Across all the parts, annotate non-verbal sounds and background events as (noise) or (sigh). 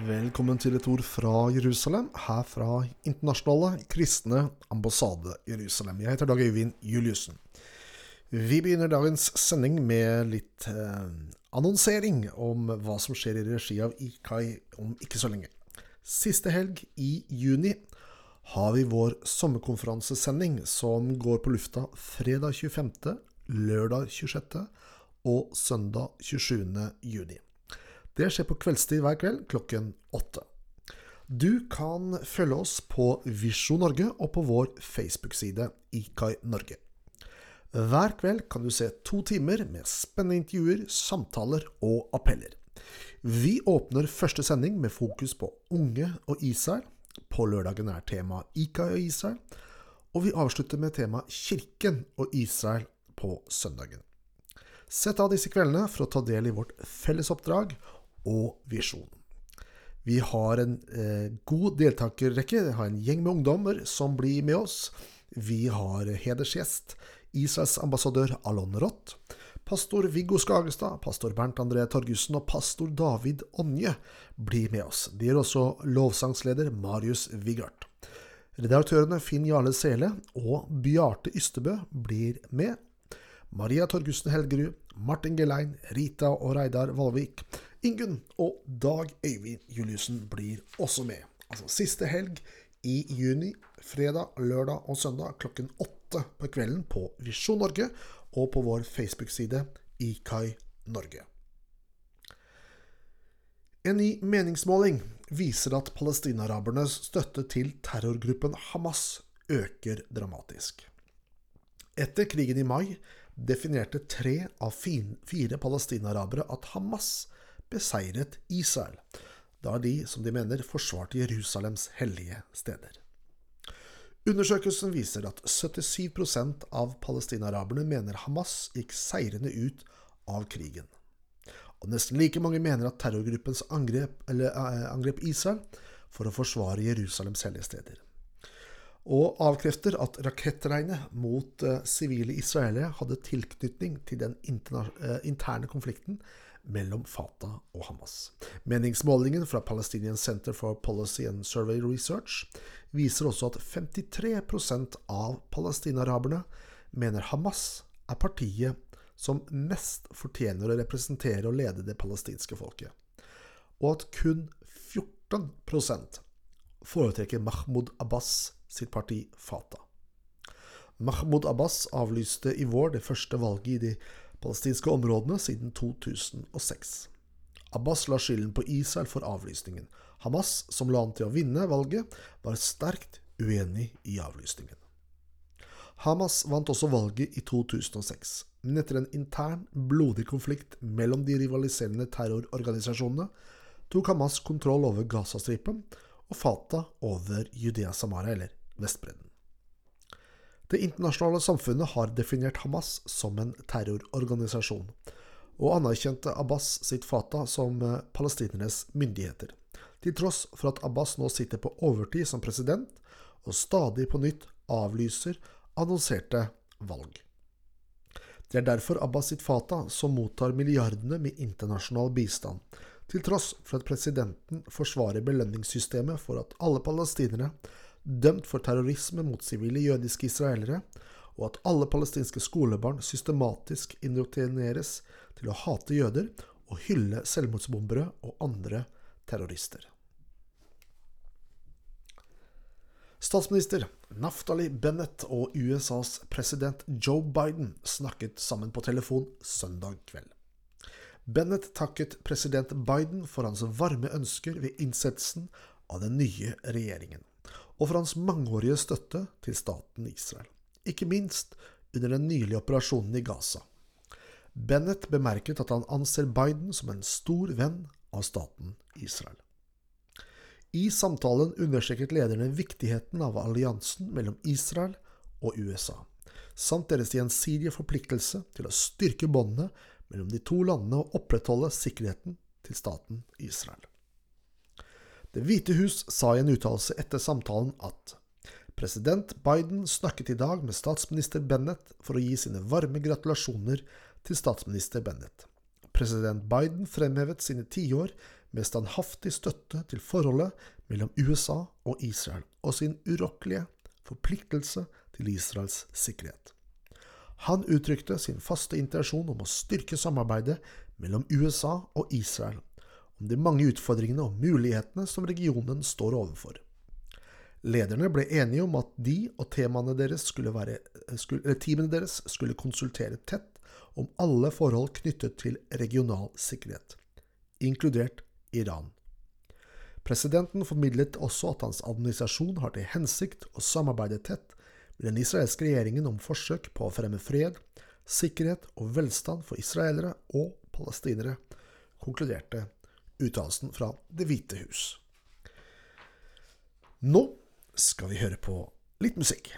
Velkommen til et ord fra Jerusalem, her fra Internasjonale kristne ambassade Jerusalem. Jeg heter Dag Øyvind Juliussen. Vi begynner dagens sending med litt eh, annonsering om hva som skjer i regi av IKAI om ikke så lenge. Siste helg i juni har vi vår sommerkonferansesending som går på lufta fredag 25., lørdag 26. og søndag 27. juni. Det skjer på kveldstid hver kveld klokken åtte. Du kan følge oss på Visjon Norge og på vår Facebook-side IKAI Norge. Hver kveld kan du se to timer med spennende intervjuer, samtaler og appeller. Vi åpner første sending med fokus på unge og Israel. På lørdagen er tema IKAI og Israel. Og vi avslutter med tema Kirken og Israel på søndagen. Sett av disse kveldene for å ta del i vårt fellesoppdrag og visjon. Vi har en eh, god deltakerrekke. Vi har en gjeng med ungdommer som blir med oss. Vi har hedersgjest, Israels ambassadør Alon Roth, pastor Viggo Skagestad, pastor Bernt André Torgussen og pastor David Onje blir med oss. Det gjør også lovsangsleder Marius Vigart. Redaktørene Finn Jarle Sele og Bjarte Ystebø blir med. Maria Torgussen Helgerud, Martin Gelein, Rita og Reidar Valvik Ingunn og Dag Øyvind Juliussen blir også med. Altså siste helg i juni, fredag, lørdag og søndag klokken åtte på kvelden på Visjon Norge og på vår Facebook-side IKAI Norge. En ny meningsmåling viser at palestinarabernes støtte til terrorgruppen Hamas øker dramatisk. Etter krigen i mai definerte tre av fire palestinarabere at Hamas beseiret Israel, da de, som de mener, forsvarte Jerusalems hellige steder. Undersøkelsen viser at 77% av palestinaraberne mener Hamas gikk seirende ut av krigen. Og nesten like mange mener at terrorgruppens angrep, eller, eh, angrep Israel for å forsvare Jerusalems hellige steder. Og avkrefter at rakettregnet mot eh, sivile israelere hadde tilknytning til den eh, interne konflikten mellom Fatah og Hamas. Meningsmålingen fra Palestinian Center for Policy and Survey Research viser også at 53% av palestinaraberne mener Hamas er partiet som mest fortjener å representere og lede det palestinske folket, og at kun 14% foretrekker Mahmoud Abbas sitt parti Fatah. Mahmoud Abbas avlyste i vår det første valget i de palestinske områdene siden 2006. Abbas la skylden på Israel for avlysningen. Hamas, som la an til å vinne valget, var sterkt uenig i avlysningen. Hamas vant også valget i 2006, men etter en intern, blodig konflikt mellom de rivaliserende terrororganisasjonene tok Hamas kontroll over Gazastripen og Fatah over Judea-Samara, eller Vestbredden. Det internasjonale samfunnet har definert Hamas som en terrororganisasjon, og anerkjente Abbas sitt Fatah som eh, palestinernes myndigheter, til tross for at Abbas nå sitter på overtid som president og stadig på nytt avlyser annonserte valg. Det er derfor Abbas sitt Fatah som mottar milliardene med internasjonal bistand, til tross for at presidenten forsvarer belønningssystemet for at alle palestinere dømt for terrorisme mot sivile jødiske israelere, og at alle palestinske skolebarn systematisk indoktrineres til å hate jøder og hylle selvmordsbombere og andre terrorister. Statsminister Naftali Bennett og USAs president Joe Biden snakket sammen på telefon søndag kveld. Bennett takket president Biden for hans varme ønsker ved innsettelsen av den nye regjeringen og for hans mangeårige støtte til staten Israel, ikke minst under den nylige operasjonen i Gaza. Bennett bemerket at han anser Biden som en stor venn av staten Israel. I samtalen understreket lederne viktigheten av alliansen mellom Israel og USA, samt deres gjensidige forpliktelse til å styrke båndene mellom de to landene og opprettholde sikkerheten til staten Israel. Det hvite hus sa i en uttalelse etter samtalen at president Biden snakket i dag med statsminister Bennett for å gi sine varme gratulasjoner til statsminister Bennett. President Biden fremhevet sine tiår med standhaftig støtte til forholdet mellom USA og Israel og sin urokkelige forpliktelse til Israels sikkerhet. Han uttrykte sin faste intensjon om å styrke samarbeidet mellom USA og Israel om de mange utfordringene og mulighetene som regionen står overfor. Lederne ble enige om at de og deres være, skulle, teamene deres skulle konsultere tett om alle forhold knyttet til regional sikkerhet, inkludert Iran. Presidenten formidlet også at hans administrasjon har til hensikt å samarbeide tett med den israelske regjeringen om forsøk på å fremme fred, sikkerhet og velstand for israelere og palestinere, konkluderte uttalelsen fra Det hvite hus. Nå skal vi høre på litt musikk.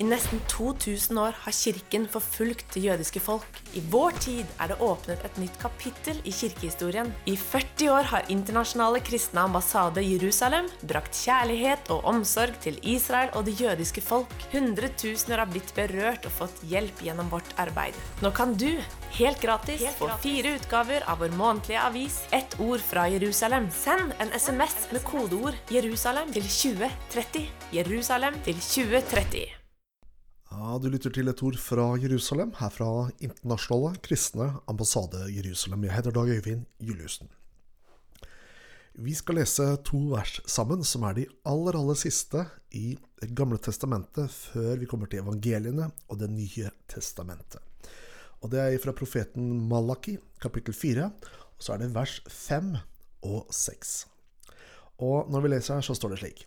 I nesten 2000 år har kirken forfulgt det jødiske folk. I vår tid er det åpnet et nytt kapittel i kirkehistorien. I 40 år har internasjonale kristne ambassade Jerusalem brakt kjærlighet og omsorg til Israel og det jødiske folk. Hundretusener har blitt berørt og fått hjelp gjennom vårt arbeid. Nå kan du, helt gratis, få fire utgaver av vår månedlige avis Ett ord fra Jerusalem. Send en SMS med kodeord 'Jerusalem' til 2030. Jerusalem til 2030. Ja, Du lytter til et ord fra Jerusalem, her fra Internasjonale kristne ambassade Jerusalem. Jeg heter Dag Øyvind Juliussen. Vi skal lese to vers sammen, som er de aller, aller siste i Det gamle testamentet, før vi kommer til evangeliene og Det nye testamentet. Og Det er fra profeten Malaki, kapittel 4, og så er det vers 5 og 6. Og når vi leser her, så står det slik.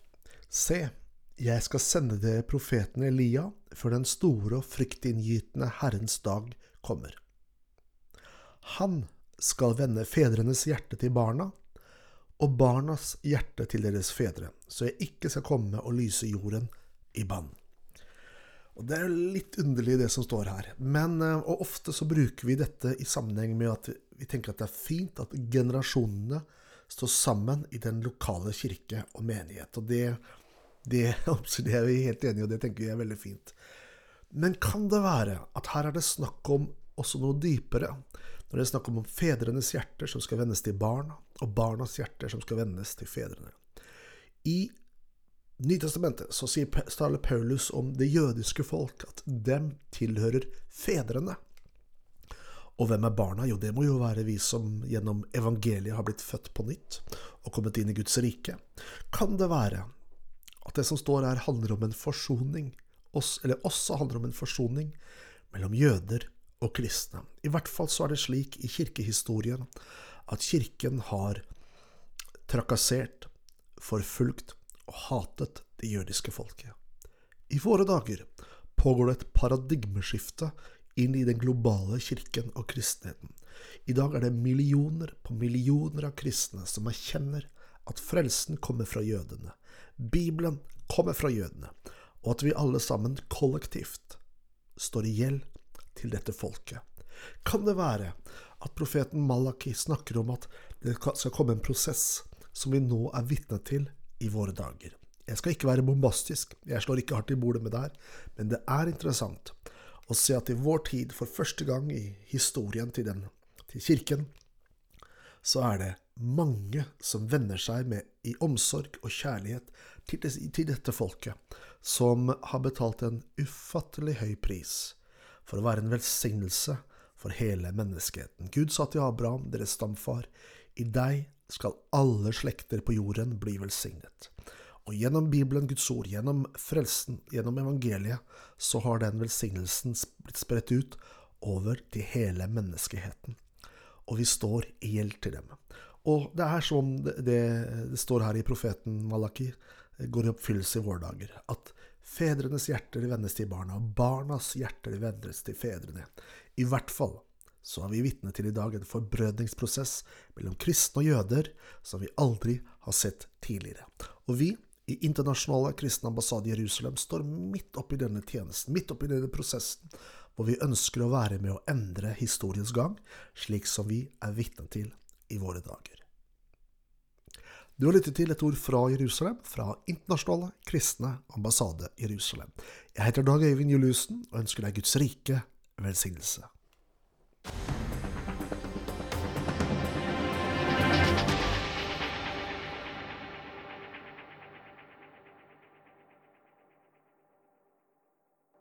Se, jeg skal sende dere profeten Elia før den store og fryktinngytende Herrens dag kommer. Han skal vende fedrenes hjerte til barna, og barnas hjerte til deres fedre, så jeg ikke skal komme og lyse jorden i bann. Og Det er jo litt underlig, det som står her. Men, eh, og ofte så bruker vi dette i sammenheng med at vi tenker at det er fint at generasjonene står sammen i den lokale kirke og menighet. Og det, det, (laughs) det er vi helt enige i, og det tenker vi er veldig fint. Men kan det være at her er det snakk om også noe dypere? Når det er snakk om fedrenes hjerter som skal vendes til barna, og barnas hjerter som skal vendes til fedrene. I Nytestamentet så sier Stale Paulus om det jødiske folk at dem tilhører fedrene. Og hvem er barna? Jo, det må jo være vi som gjennom evangeliet har blitt født på nytt og kommet inn i Guds rike. Kan det være at det som står her, handler om en forsoning, eller også handler om en forsoning mellom jøder og kristne? I hvert fall så er det slik i kirkehistorien at kirken har trakassert, forfulgt og hatet det jødiske folket. I våre dager pågår det et paradigmeskifte inn i den globale kirken og kristenheten. I dag er det millioner på millioner av kristne som erkjenner at frelsen kommer fra jødene, Bibelen kommer fra jødene, og at vi alle sammen kollektivt står i gjeld til dette folket. Kan det være at profeten Malaki snakker om at det skal komme en prosess som vi nå er vitne til i våre dager. Jeg skal ikke være bombastisk, jeg slår ikke hardt i bordet med der, men det er interessant å se at i vår tid, for første gang i historien til, den, til kirken, så er det mange som vender seg med i omsorg og kjærlighet til, til dette folket, som har betalt en ufattelig høy pris for å være en velsignelse for hele menneskeheten. Gud sa til Abraham, deres stamfar, i deg skal alle slekter på jorden bli velsignet. Og gjennom Bibelen, Guds ord, gjennom frelsen, gjennom evangeliet, så har den velsignelsen blitt spredt ut over til hele menneskeheten. Og vi står i gjeld til dem. Og det er som det, det, står her i profeten Malaki, går i oppfyllelse i våre dager, at fedrenes hjerter vendes til barna, og barnas hjerter vendes til fedrene. I hvert fall så er vi vitne til i dag en forbrødningsprosess mellom kristne og jøder som vi aldri har sett tidligere. Og vi i Internasjonale kristne ambassade i Jerusalem står midt oppi denne tjenesten, midt oppi denne prosessen, hvor vi ønsker å være med å endre historiens gang, slik som vi er vitne til i våre dager. Du har lyttet til et ord fra Jerusalem, fra Internasjonale kristne ambassade Jerusalem. Jeg heter Dag Øyvind Juliussen og ønsker deg Guds rike velsignelse.